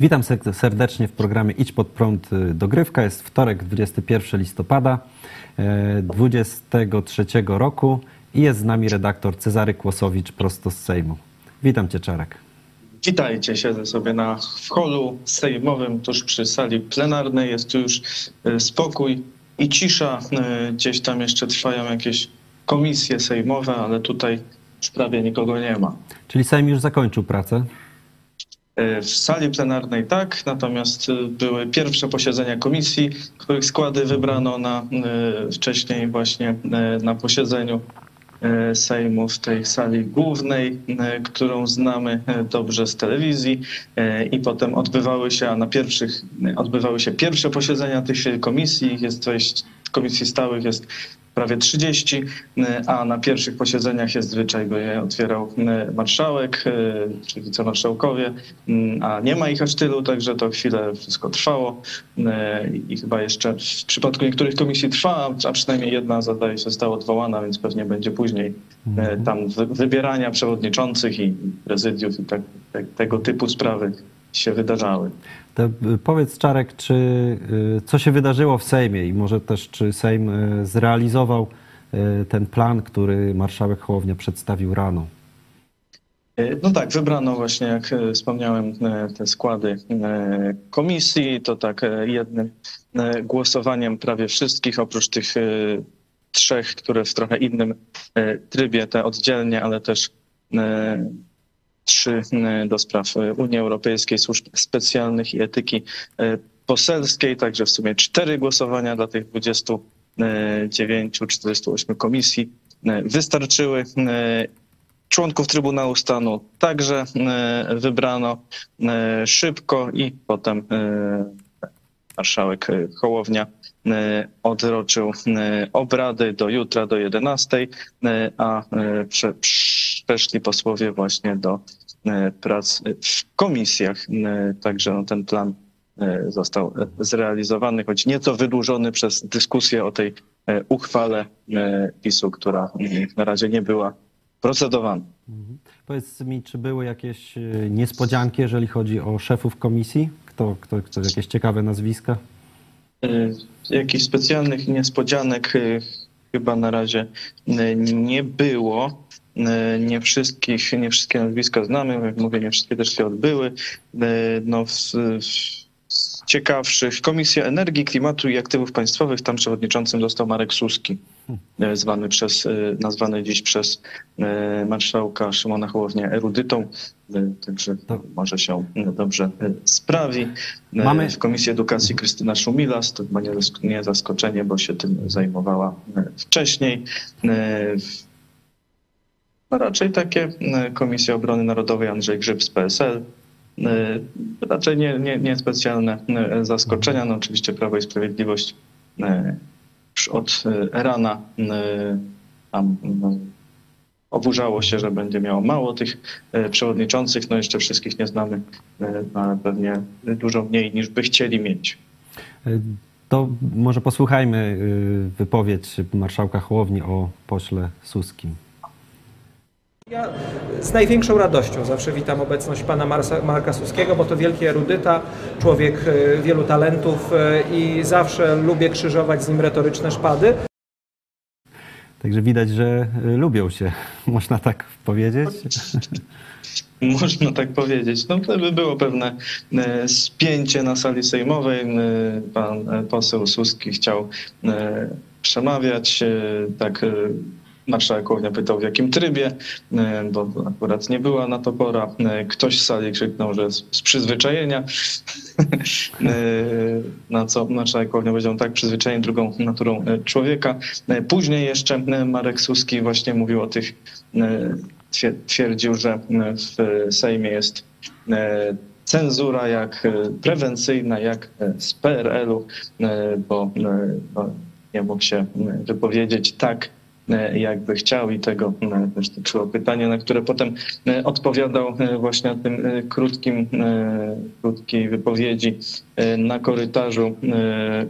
Witam serdecznie w programie Idź pod prąd y, dogrywka. Jest wtorek, 21 listopada 2023 roku i jest z nami redaktor Cezary Kłosowicz prosto z Sejmu. Witam cię, Czarek. Witajcie, siedzę sobie na w holu sejmowym, tuż przy sali plenarnej. Jest tu już y, spokój i cisza. Y, gdzieś tam jeszcze trwają jakieś komisje sejmowe, ale tutaj już prawie nikogo nie ma. Czyli Sejm już zakończył pracę? W sali plenarnej tak, natomiast były pierwsze posiedzenia komisji, których składy wybrano na wcześniej właśnie na posiedzeniu Sejmu w tej sali głównej, którą znamy dobrze z telewizji i potem odbywały się, a na pierwszych odbywały się pierwsze posiedzenia tych komisji, jest 20, komisji stałych jest prawie 30, a na pierwszych posiedzeniach jest zwyczaj, bo je otwierał marszałek czy wicemarszałkowie, a nie ma ich aż tylu, także to chwilę wszystko trwało i chyba jeszcze w przypadku niektórych komisji trwa, a przynajmniej jedna zadaje się została odwołana, więc pewnie będzie później tam wybierania przewodniczących i prezydiów i tak, tak, tego typu sprawy się wydarzały. To y, powiedz Czarek, czy y, co się wydarzyło w Sejmie i może też czy Sejm y, zrealizował ten plan, który marszałek Hołownia przedstawił rano? No tak, wybrano właśnie, jak wspomniałem, te składy komisji. To tak jednym głosowaniem prawie wszystkich, oprócz tych trzech, które w trochę innym trybie, te oddzielnie, ale też trzy e, do spraw e, Unii Europejskiej, służb specjalnych i etyki e, poselskiej, także w sumie cztery głosowania dla tych 29, 48 komisji wystarczyły. Członków Trybunału Stanu także wybrano szybko i potem marszałek Hołownia odroczył obrady do jutra do 11, a przeszli posłowie właśnie do E, prac w komisjach. E, także no, ten plan e, został zrealizowany, choć nieco wydłużony przez dyskusję o tej uchwale PiSu, która na razie nie była procedowana. Mhm. Powiedz mi, czy były jakieś niespodzianki, jeżeli chodzi o szefów komisji? Kto, kto, kto jakieś ciekawe nazwiska? Jakichś specjalnych niespodzianek chyba na razie nie było. E, nie wszystkich, nie wszystkie nazwiska znamy, jak mówię, nie wszystkie też się odbyły. E, no, z, z ciekawszych Komisja Energii, Klimatu i Aktywów Państwowych, tam przewodniczącym został Marek Suski, e, zwany przez, nazwany dziś przez marszałka Szymona Hołownia erudytą, także to może się dobrze sprawi. Mamy... W Komisji Edukacji Krystyna Szumilas, to chyba nie zaskoczenie, bo się tym zajmowała wcześniej. Raczej takie e, Komisja Obrony Narodowej Andrzej Grzyb z PSL. E, raczej nie, nie, nie specjalne e, zaskoczenia. No oczywiście Prawo i Sprawiedliwość już od rana tam no, oburzało się, że będzie miało mało tych przewodniczących. No jeszcze wszystkich nie znamy, no ale pewnie dużo mniej niż by chcieli mieć. To może posłuchajmy wypowiedź marszałka Hołowni o pośle Suskim. Ja z największą radością zawsze witam obecność pana Marka Suskiego, bo to wielki erudyta, człowiek e, wielu talentów e, i zawsze lubię krzyżować z nim retoryczne szpady. Także widać, że e, lubią się, można tak powiedzieć. Można tak powiedzieć. No to by było pewne spięcie na sali sejmowej. Pan poseł Suski chciał przemawiać, tak Marszałek pytał w jakim trybie, e, bo akurat nie była na to pora. E, ktoś z sali krzyknął, że z przyzwyczajenia, e, na co marszałek powiedział tak, przyzwyczajenie drugą naturą człowieka. Później jeszcze Marek Suski właśnie mówił o tych, twierdził, że w Sejmie jest cenzura jak prewencyjna, jak z PRL-u, bo nie mógł się wypowiedzieć tak, jakby chciał i tego e, też dotyczyło pytanie, na które potem e, odpowiadał właśnie na tym krótkim, krótkiej wypowiedzi na korytarzu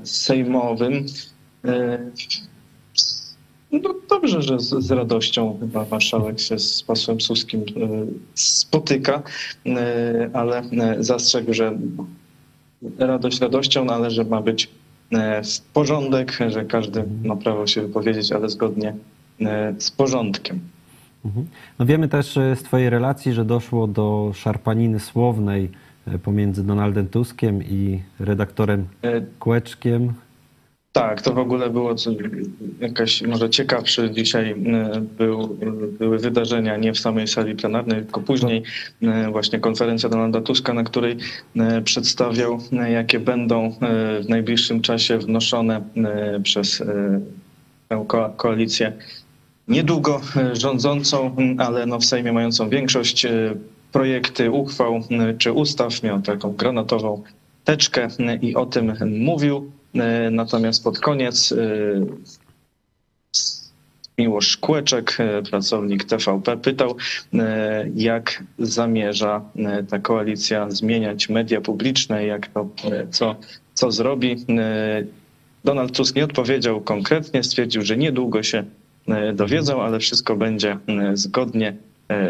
sejmowym. No dobrze, że z, z radością chyba marszałek się z posłem Suskim e, spotyka, e, ale e, zastrzegł, że radość radością, no ale że ma być e, porządek, że każdy ma prawo się wypowiedzieć, ale zgodnie e, z porządkiem. Mhm. No wiemy też e, z Twojej relacji, że doszło do szarpaniny słownej e, pomiędzy Donaldem Tuskiem i redaktorem E, Kłeczkiem. Tak, to w ogóle było jakaś może ciekawsze dzisiaj e, był, były wydarzenia nie w samej sali plenarnej, tylko później e, właśnie konferencja Donalda Tuska, na której e, przedstawiał, jakie będą w najbliższym czasie wnoszone przez tę ko- koalicję niedługo rządzącą, ale no w Sejmie mającą większość projekty uchwał czy ustaw, miał taką granatową teczkę i o tym mówił. E, Natomiast pod koniec e, Miłosz Kłeczek, e, pracownik TVP, pytał, jak zamierza ta koalicja zmieniać media publiczne, jak to, co, co zrobi. Donald Tusk nie odpowiedział konkretnie, stwierdził, że niedługo się dowiedzą, ale wszystko będzie zgodnie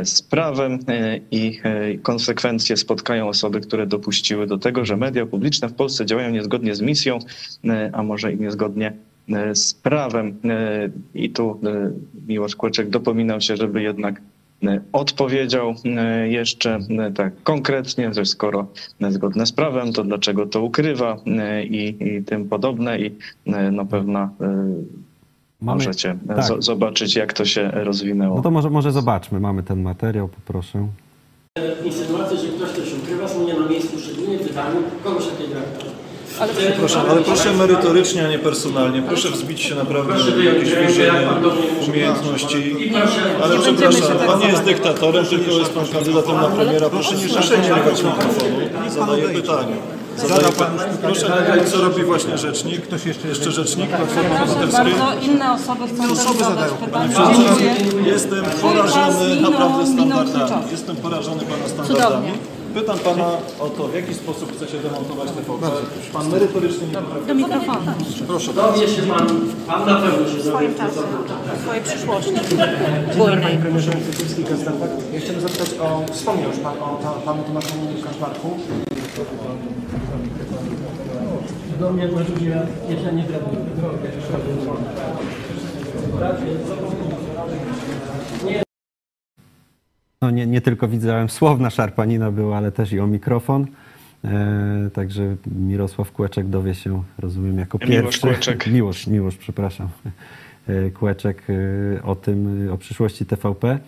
z prawem e, i e, konsekwencje spotkają osoby, które dopuściły do tego, że media publiczne w Polsce działają niezgodnie z misją, e, a może i niezgodnie e, z prawem. E, I tu e, Miłosz Kłeczek dopominał się, żeby jednak e, odpowiedział e, jeszcze e, tak konkretnie, że skoro zgodne z prawem, to dlaczego to ukrywa e, i, i tym podobne i e, na pewno e, Mamy- możecie e, tak. zo- zobaczyć, jak to się rozwinęło. No to może, może zobaczmy, mamy ten materiał, poproszę. Insynuacje, że ktoś coś ukrywa, są nie na miejscu, szczególnie wydaniu kogoś takiego jak Ale proszę, ale proszę merytorycznie, a nie personalnie. Proszę wzbić się naprawdę na jakieś mówi. umiejętności. Ale się przepraszam, tak pan nie jest dyktatorem, tylko jest pan kandydatem na premiera. Proszę nie przerywać mikrofonu. Zadaję pytanie. Zadaję pytanie. Proszę mówić, co robi właśnie rzecznik. Ktoś jeszcze, jeszcze rzecznik Platformy Proszę Obywatelskiej. bardzo, inne osoby chcą też zadać pytania. Jestem porażony naprawdę standardami. Jestem porażony pana standardami. Pytam pana o to, w jaki sposób chcecie demontować TVP. Pan merytorycznie nie potrafi. Do mikrofonu. dowie się pan, pan na pewno się W swoim dowie. czasie, w swojej przyszłości. Dzień Panie Premierze Kucylski, Gazdapak. Ja chciałem zapytać o, wspomniał już Pan o Panu Tomaszu Kaczmarku. Do mnie wiem. No nie, nie tylko widziałem słowna szarpanina była, ale też i o mikrofon. E, także Mirosław Kłeczek dowie się, rozumiem, jako Miłosz pierwszy. Kłeczek. Miłosz, Miłosz, przepraszam. E, Kłeczek e, o tym, e, o przyszłości TVP. E,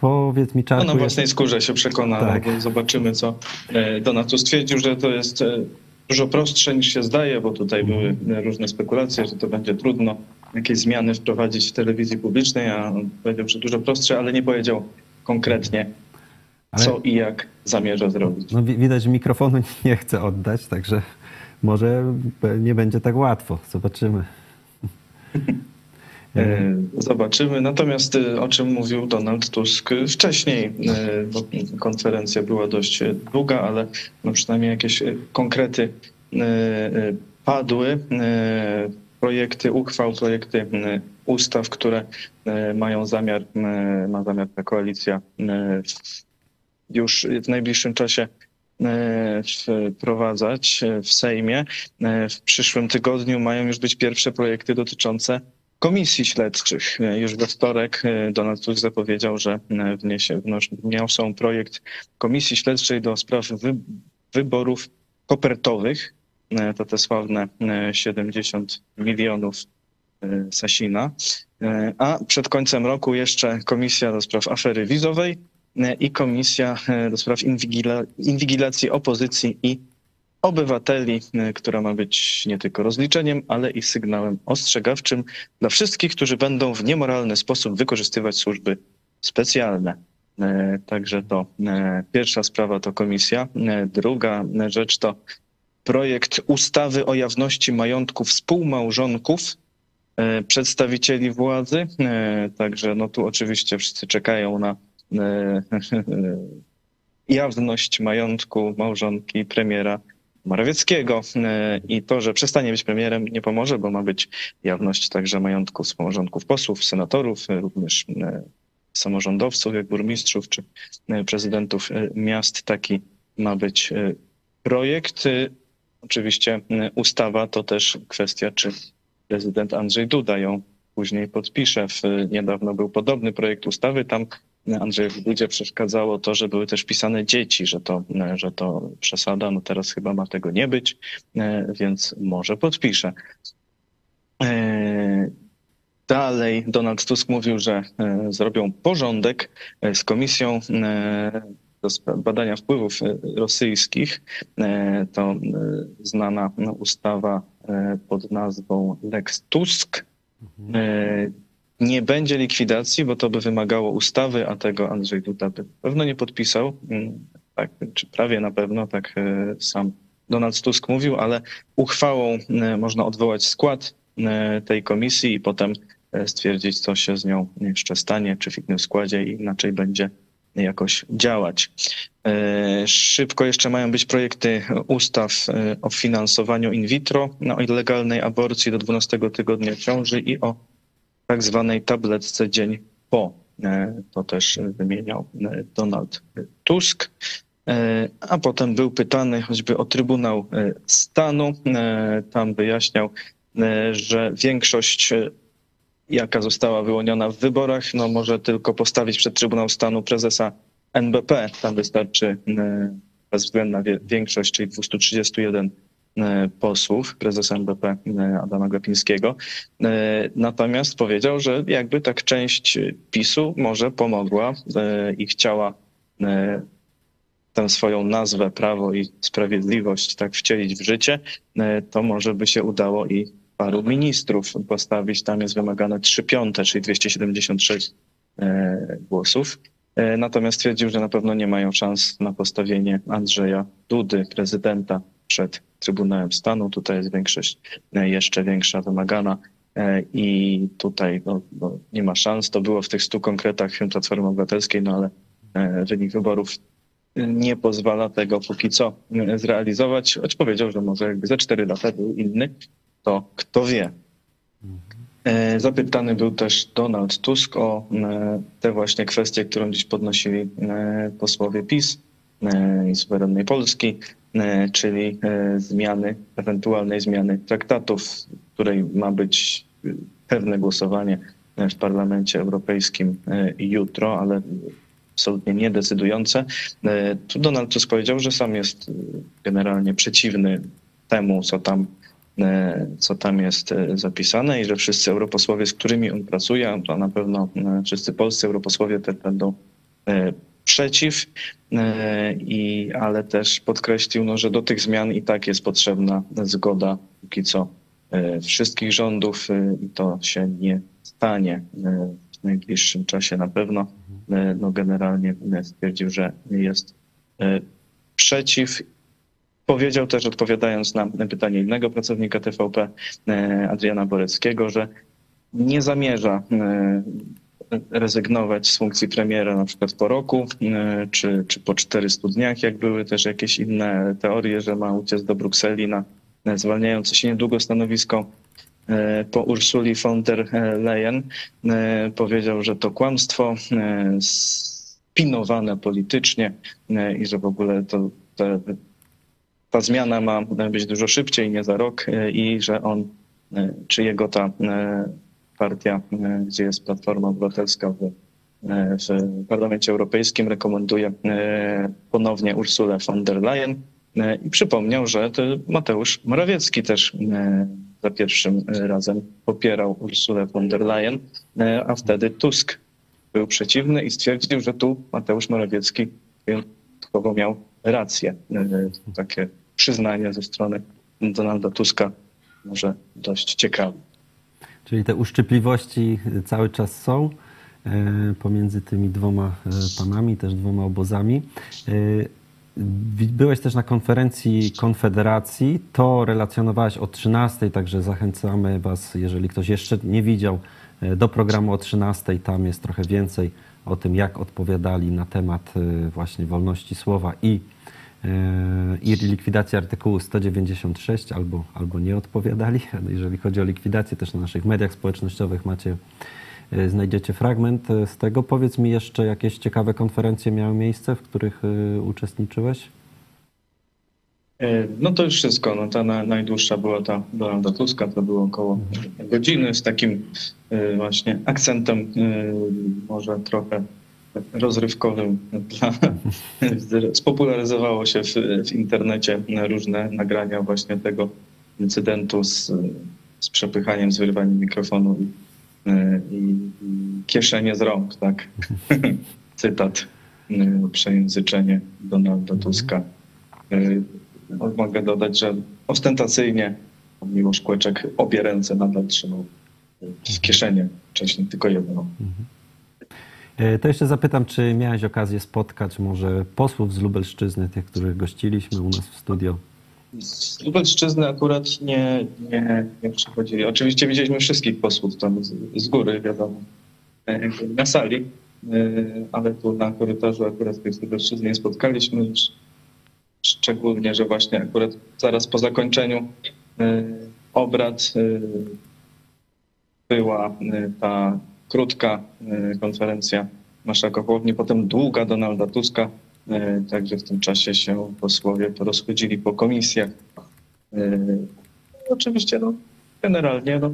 powiedz mi, No Czarku... na własnej skórze się przekona, Tak. no, zobaczymy, co e, Donald Tusk stwierdził, że to jest e, dużo prostsze niż się zdaje, bo tutaj były różne spekulacje, że to będzie trudno jakieś zmiany wprowadzić w telewizji publicznej, a on powiedział, że dużo prostsze, ale nie powiedział konkretnie, Ale- co i jak zamierza zrobić. No, wi- widać, że mikrofonu nie chce oddać, także może nie będzie tak łatwo. Zobaczymy. E, Zobaczymy. Natomiast e, o czym mówił Donald Tusk wcześniej, e, bo konferencja była dość długa, ale no przynajmniej jakieś konkrety padły. Projekty uchwał, projekty ustaw, które mają zamiar, ma zamiar ta koalicja już w najbliższym czasie wprowadzać w Sejmie. W przyszłym tygodniu mają już być pierwsze projekty dotyczące komisji śledczych. E, Już we wtorek e, Donald Tusk zapowiedział, że e, wniesie, wnosz- wniosą projekt komisji śledczej do spraw wy, wyborów kopertowych. To te sławne e, 70 milionów Sasina. A przed końcem roku jeszcze komisja do spraw afery wizowej i komisja do spraw inwigila, inwigilacji opozycji i obywateli, e, która ma być nie tylko rozliczeniem, ale i sygnałem ostrzegawczym dla wszystkich, którzy będą w niemoralny sposób wykorzystywać służby specjalne. E, Także to e, pierwsza sprawa to komisja. Druga rzecz to projekt ustawy o jawności majątku współmałżonków przedstawicieli władzy. Także no tu oczywiście wszyscy czekają na jawność majątku małżonki premiera Morawieckiego e, i to, że przestanie być premierem nie pomoże, bo ma być jawność także majątków wspomorządków posłów, senatorów, e, również e, samorządowców, jak burmistrzów czy prezydentów miast. Taki ma być projekt. Oczywiście ustawa to też kwestia, czy prezydent Andrzej Duda ją później podpisze. W, niedawno był podobny projekt ustawy. Tam Andrzejowi Dudzie przeszkadzało to, że były też pisane dzieci, że to, że to przesada. No teraz chyba ma tego nie być, e, więc może podpisze. E, Dalej Donald Tusk mówił, że e, zrobią porządek z komisją badania wpływów rosyjskich. To znana no, ustawa pod nazwą Lex Tusk. E, Nie będzie likwidacji, bo to by wymagało ustawy, a tego Andrzej Duda by pewno nie podpisał. Mm, Tak, czy prawie na pewno, tak e, sam Donald Tusk mówił, ale uchwałą e, można odwołać skład e, tej komisji i potem stwierdzić, co się z nią jeszcze stanie, czy w innym składzie i inaczej będzie jakoś działać. Szybko jeszcze mają być projekty ustaw o finansowaniu in vitro, no, o legalnej aborcji do 12 tygodnia ciąży i o tak zwanej tabletce dzień po. E, To też wymieniał e, Donald Tusk. E, A potem był pytany choćby o Trybunał Stanu. Tam wyjaśniał, że większość, jaka została wyłoniona w wyborach, no może tylko postawić przed Trybunał Stanu prezesa NBP. Tam wystarczy bezwzględna większość, czyli 231 e, posłów, prezesa NBP e, Adama Glapińskiego. E, Natomiast powiedział, że jakby tak część PiSu może pomogła e, i chciała e, tę swoją nazwę Prawo i Sprawiedliwość tak wcielić w życie, e, to może by się udało i paru ministrów postawić. Tam jest wymagane 3 piąte, czyli 276 e, głosów. E, Natomiast stwierdził, że na pewno nie mają szans na postawienie Andrzeja Dudy, prezydenta, przed Trybunałem Stanu. Tutaj jest większość e, jeszcze większa wymagana e, i tutaj no, no, nie ma szans. To było w tych stu konkretach Platformy Obywatelskiej, no ale e, wynik wyborów nie pozwala tego póki co zrealizować, choć powiedział, że może jakby za cztery lata był inny, to kto wie. Zapytany był też Donald Tusk o te właśnie kwestie, którą dziś podnosili posłowie PiS i suwerennej Polski, czyli e, zmiany, ewentualnej zmiany traktatów, której ma być e, pewne głosowanie e, w Parlamencie Europejskim e, jutro, ale absolutnie niedecydujące. E, Tu Donald Tusk powiedział, że sam jest e, generalnie przeciwny temu, co tam e, co tam jest e, zapisane i że wszyscy europosłowie, z którymi on pracuje, to na pewno e, wszyscy polscy europosłowie też będą e, przeciw, e, i, ale też podkreślił, no, że do tych zmian i tak jest potrzebna zgoda póki co e, wszystkich rządów e, i to się nie stanie w najbliższym czasie na pewno. No, generalnie stwierdził, że jest przeciw Powiedział też, odpowiadając na pytanie innego pracownika TVP, Adriana Boreckiego, że nie zamierza rezygnować z funkcji premiera na przykład po roku, e, czy, czy po 400 dniach, jak były też jakieś inne teorie, że ma uciec do Brukseli na na zwalniające się niedługo stanowisko e, po Ursuli von der Leyen. E, Powiedział, że to kłamstwo e, spinowane politycznie e, i że w ogóle to ta zmiana ma być dużo szybciej, nie za rok e, i że on, e, czy jego ta e, partia, e, gdzie jest Platforma Obywatelska w, e, w Parlamencie Europejskim, rekomenduje e, ponownie Ursulę von der Leyen i przypomniał, że to Mateusz Morawiecki też za pierwszym razem popierał Ursulę von der Leyen, a wtedy Tusk był przeciwny i stwierdził, że tu Mateusz Morawiecki wyjątkowo miał rację. Takie przyznanie ze strony Donalda Tuska może dość ciekawe. Czyli te uszczypliwości cały czas są e, pomiędzy tymi dwoma e, panami, też dwoma obozami. E, Byłeś też na konferencji Konfederacji, to relacjonowałeś o 13, także zachęcamy Was, jeżeli ktoś jeszcze nie widział, do programu o 13. Tam jest trochę więcej o tym, jak odpowiadali na temat właśnie wolności słowa i i likwidacji artykułu 196 albo, albo nie odpowiadali. Jeżeli chodzi o likwidację, też na naszych mediach społecznościowych macie, e, znajdziecie fragment e, z tego. Powiedz mi jeszcze, jakieś ciekawe konferencje miały miejsce, w których uczestniczyłeś? No to już wszystko. No, ta na, najdłuższa była ta Donalda Tuska, to było około godziny z takim właśnie akcentem może trochę rozrywkowym. Dla, spopularyzowało się w, w internecie różne nagrania właśnie tego incydentu z, z przepychaniem, z wyrywaniem mikrofonu i, e, i, i kieszenie z rąk, tak? Cytat, e, przejęzyczenie Donalda Tuska. E, Mogę dodać, że ostentacyjnie Miłosz Kłeczek obie ręce nadal trzymał w kieszeni, wcześniej tylko jedną. E, To jeszcze zapytam, czy miałeś okazję spotkać może posłów z Lubelszczyzny, tych, których gościliśmy u nas w studio? Z Lubelszczyzny akurat nie, nie, nie przychodzili. Oczywiście widzieliśmy wszystkich posłów tam z, z góry, wiadomo, e, na sali, e, ale tu na korytarzu akurat tych z Lubelszczyzny nie spotkaliśmy. Szczególnie, że właśnie akurat zaraz po zakończeniu obrad była ta krótka e, konferencja marszałka Hołowni, potem długa Donalda Tuska, e, także w tym czasie się posłowie porozchodzili po komisjach. E, Oczywiście, no, generalnie, no,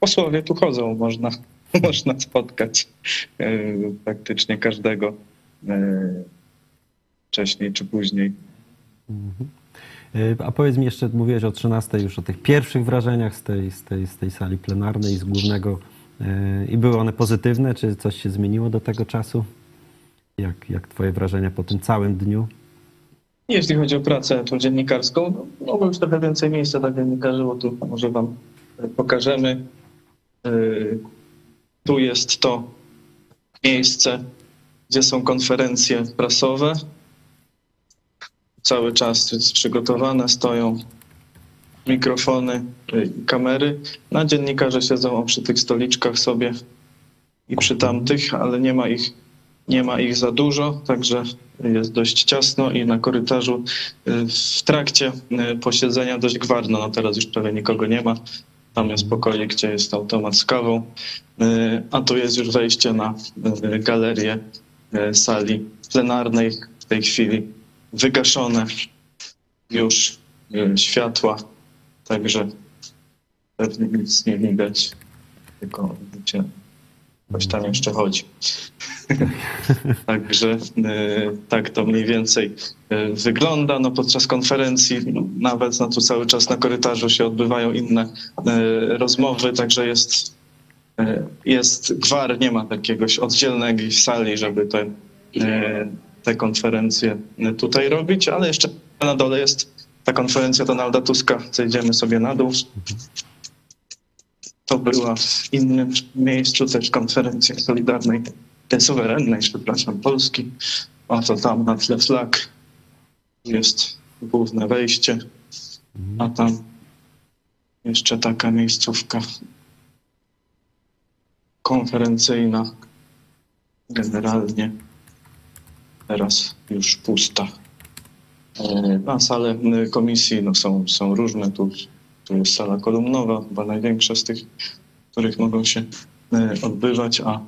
posłowie tu chodzą, można, można spotkać praktycznie każdego wcześniej czy później. E, A powiedz mi jeszcze, mówiłeś o 13 już o tych pierwszych wrażeniach z tej, z tej, z tej sali plenarnej, z głównego. E, I były one pozytywne, czy coś się zmieniło do tego czasu? Jak, jak twoje wrażenia po tym całym dniu? Jeśli chodzi o pracę tą dziennikarską, no, już trochę więcej miejsca dla dziennikarzy, bo tu może wam pokażemy. E, Tu jest to miejsce, gdzie są konferencje prasowe. Cały czas jest przygotowane, stoją mikrofony i kamery. Na dziennikarze siedzą przy tych stoliczkach sobie i przy tamtych, ale nie ma ich, nie ma ich za dużo, także jest dość ciasno i na korytarzu y, w trakcie y, posiedzenia dość gwarno. No teraz już prawie nikogo nie ma. Tam jest pokoik, gdzie jest automat z kawą, y, a tu jest już wejście na y, galerię y, sali plenarnej. W tej chwili wygaszone już y, światła, także pewnie nic nie widać, tylko widzicie, coś tam jeszcze chodzi. Także y, tak to mniej więcej y, wygląda. No, podczas konferencji no, nawet no, tu cały czas na korytarzu się odbywają inne y, rozmowy, także jest, jest gwar, nie ma takiegoś oddzielnej sali, żeby te, te konferencje tutaj robić, ale jeszcze na dole jest ta konferencja Donalda Tuska. Zejdziemy sobie na dół. To była w innym miejscu też konferencja solidarnej, tej suwerennej, przepraszam, Polski. Oto tam na tle flag jest główne wejście, a tam jeszcze taka miejscówka konferencyjna. Generalnie teraz już pusta. E, Na salę y, komisji no, są, są różne. Tu, tu jest sala kolumnowa, chyba największa z tych, których mogą się e, odbywać, a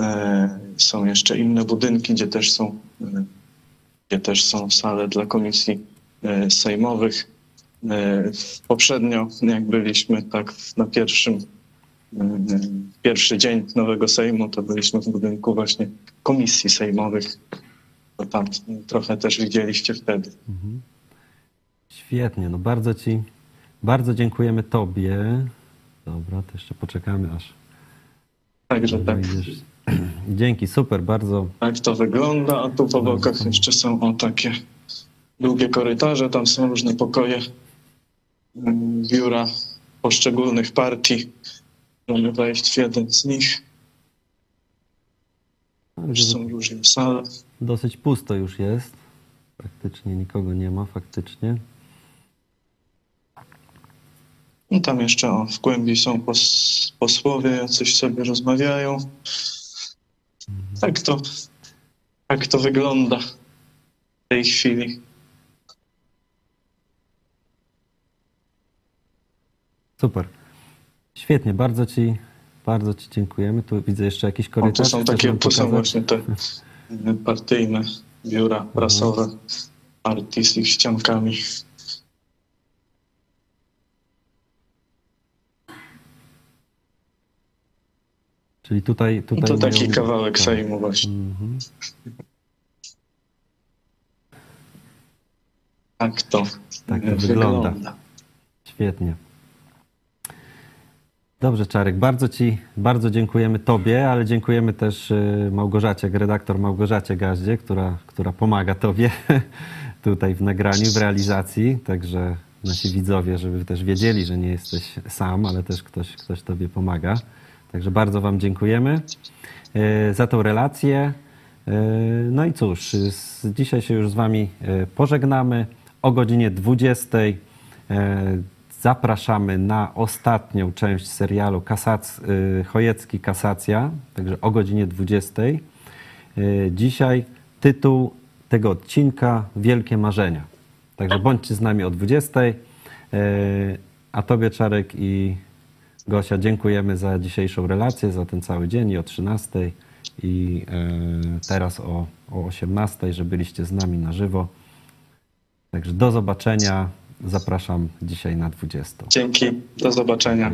e, są jeszcze inne budynki, gdzie też są, e, gdzie też są sale dla komisji e, sejmowych. E, Poprzednio, jak byliśmy tak na pierwszym, e, pierwszy dzień nowego Sejmu, to byliśmy w budynku właśnie komisji sejmowych. To tam trochę też widzieliście wtedy. Świetnie, no bardzo Ci, bardzo dziękujemy Tobie. Dobra, to jeszcze poczekamy, aż Także tak, wejdziesz. Dzięki, super, bardzo. tak to wygląda, a tu po bokach jeszcze są o takie długie korytarze, tam są różne pokoje, mm, biura poszczególnych partii. Możemy wejść w jeden z nich. Już są sale. Dosyć pusto już jest. Praktycznie nikogo nie ma, faktycznie. No tam jeszcze o, w głębi są pos, posłowie, jacyś sobie rozmawiają. Tak to, tak to wygląda. tej chwili. Super. Świetnie, bardzo Ci, bardzo ci dziękujemy. Tu widzę jeszcze jakiś korytarz. tu są takie, tu są właśnie te partyjne biura prasowe, partii z ich ściankami. Czyli tutaj, tutaj to taki mają- kawałek tak. Sejmu właśnie. Mhm. Tak to Tak to e, wygląda. Świetnie. Dobrze, Czarek, bardzo Ci, bardzo dziękujemy Tobie, ale dziękujemy też y, Małgorzacie, redaktor Małgorzacie Gaździe, która, która pomaga Tobie tutaj w nagraniu, w realizacji, także nasi widzowie, żeby też wiedzieli, że nie jesteś sam, ale też ktoś, ktoś Tobie pomaga. Także bardzo Wam dziękujemy y, za tą relację. Y, No i cóż, dzisiaj się już z Wami pożegnamy. O godzinie 20 y, zapraszamy na ostatnią część serialu Kasac, y, Chojecki Kasacja, także o godzinie 20. Y, Dzisiaj tytuł tego odcinka Wielkie Marzenia. Także bądźcie z nami o 20. Y, A Tobie, Czarek i Gosia, dziękujemy za dzisiejszą relację, za ten cały dzień i o 13 i teraz o, o 18, że byliście z nami na żywo. Także do zobaczenia. Zapraszam dzisiaj na 20. Dzięki, do zobaczenia.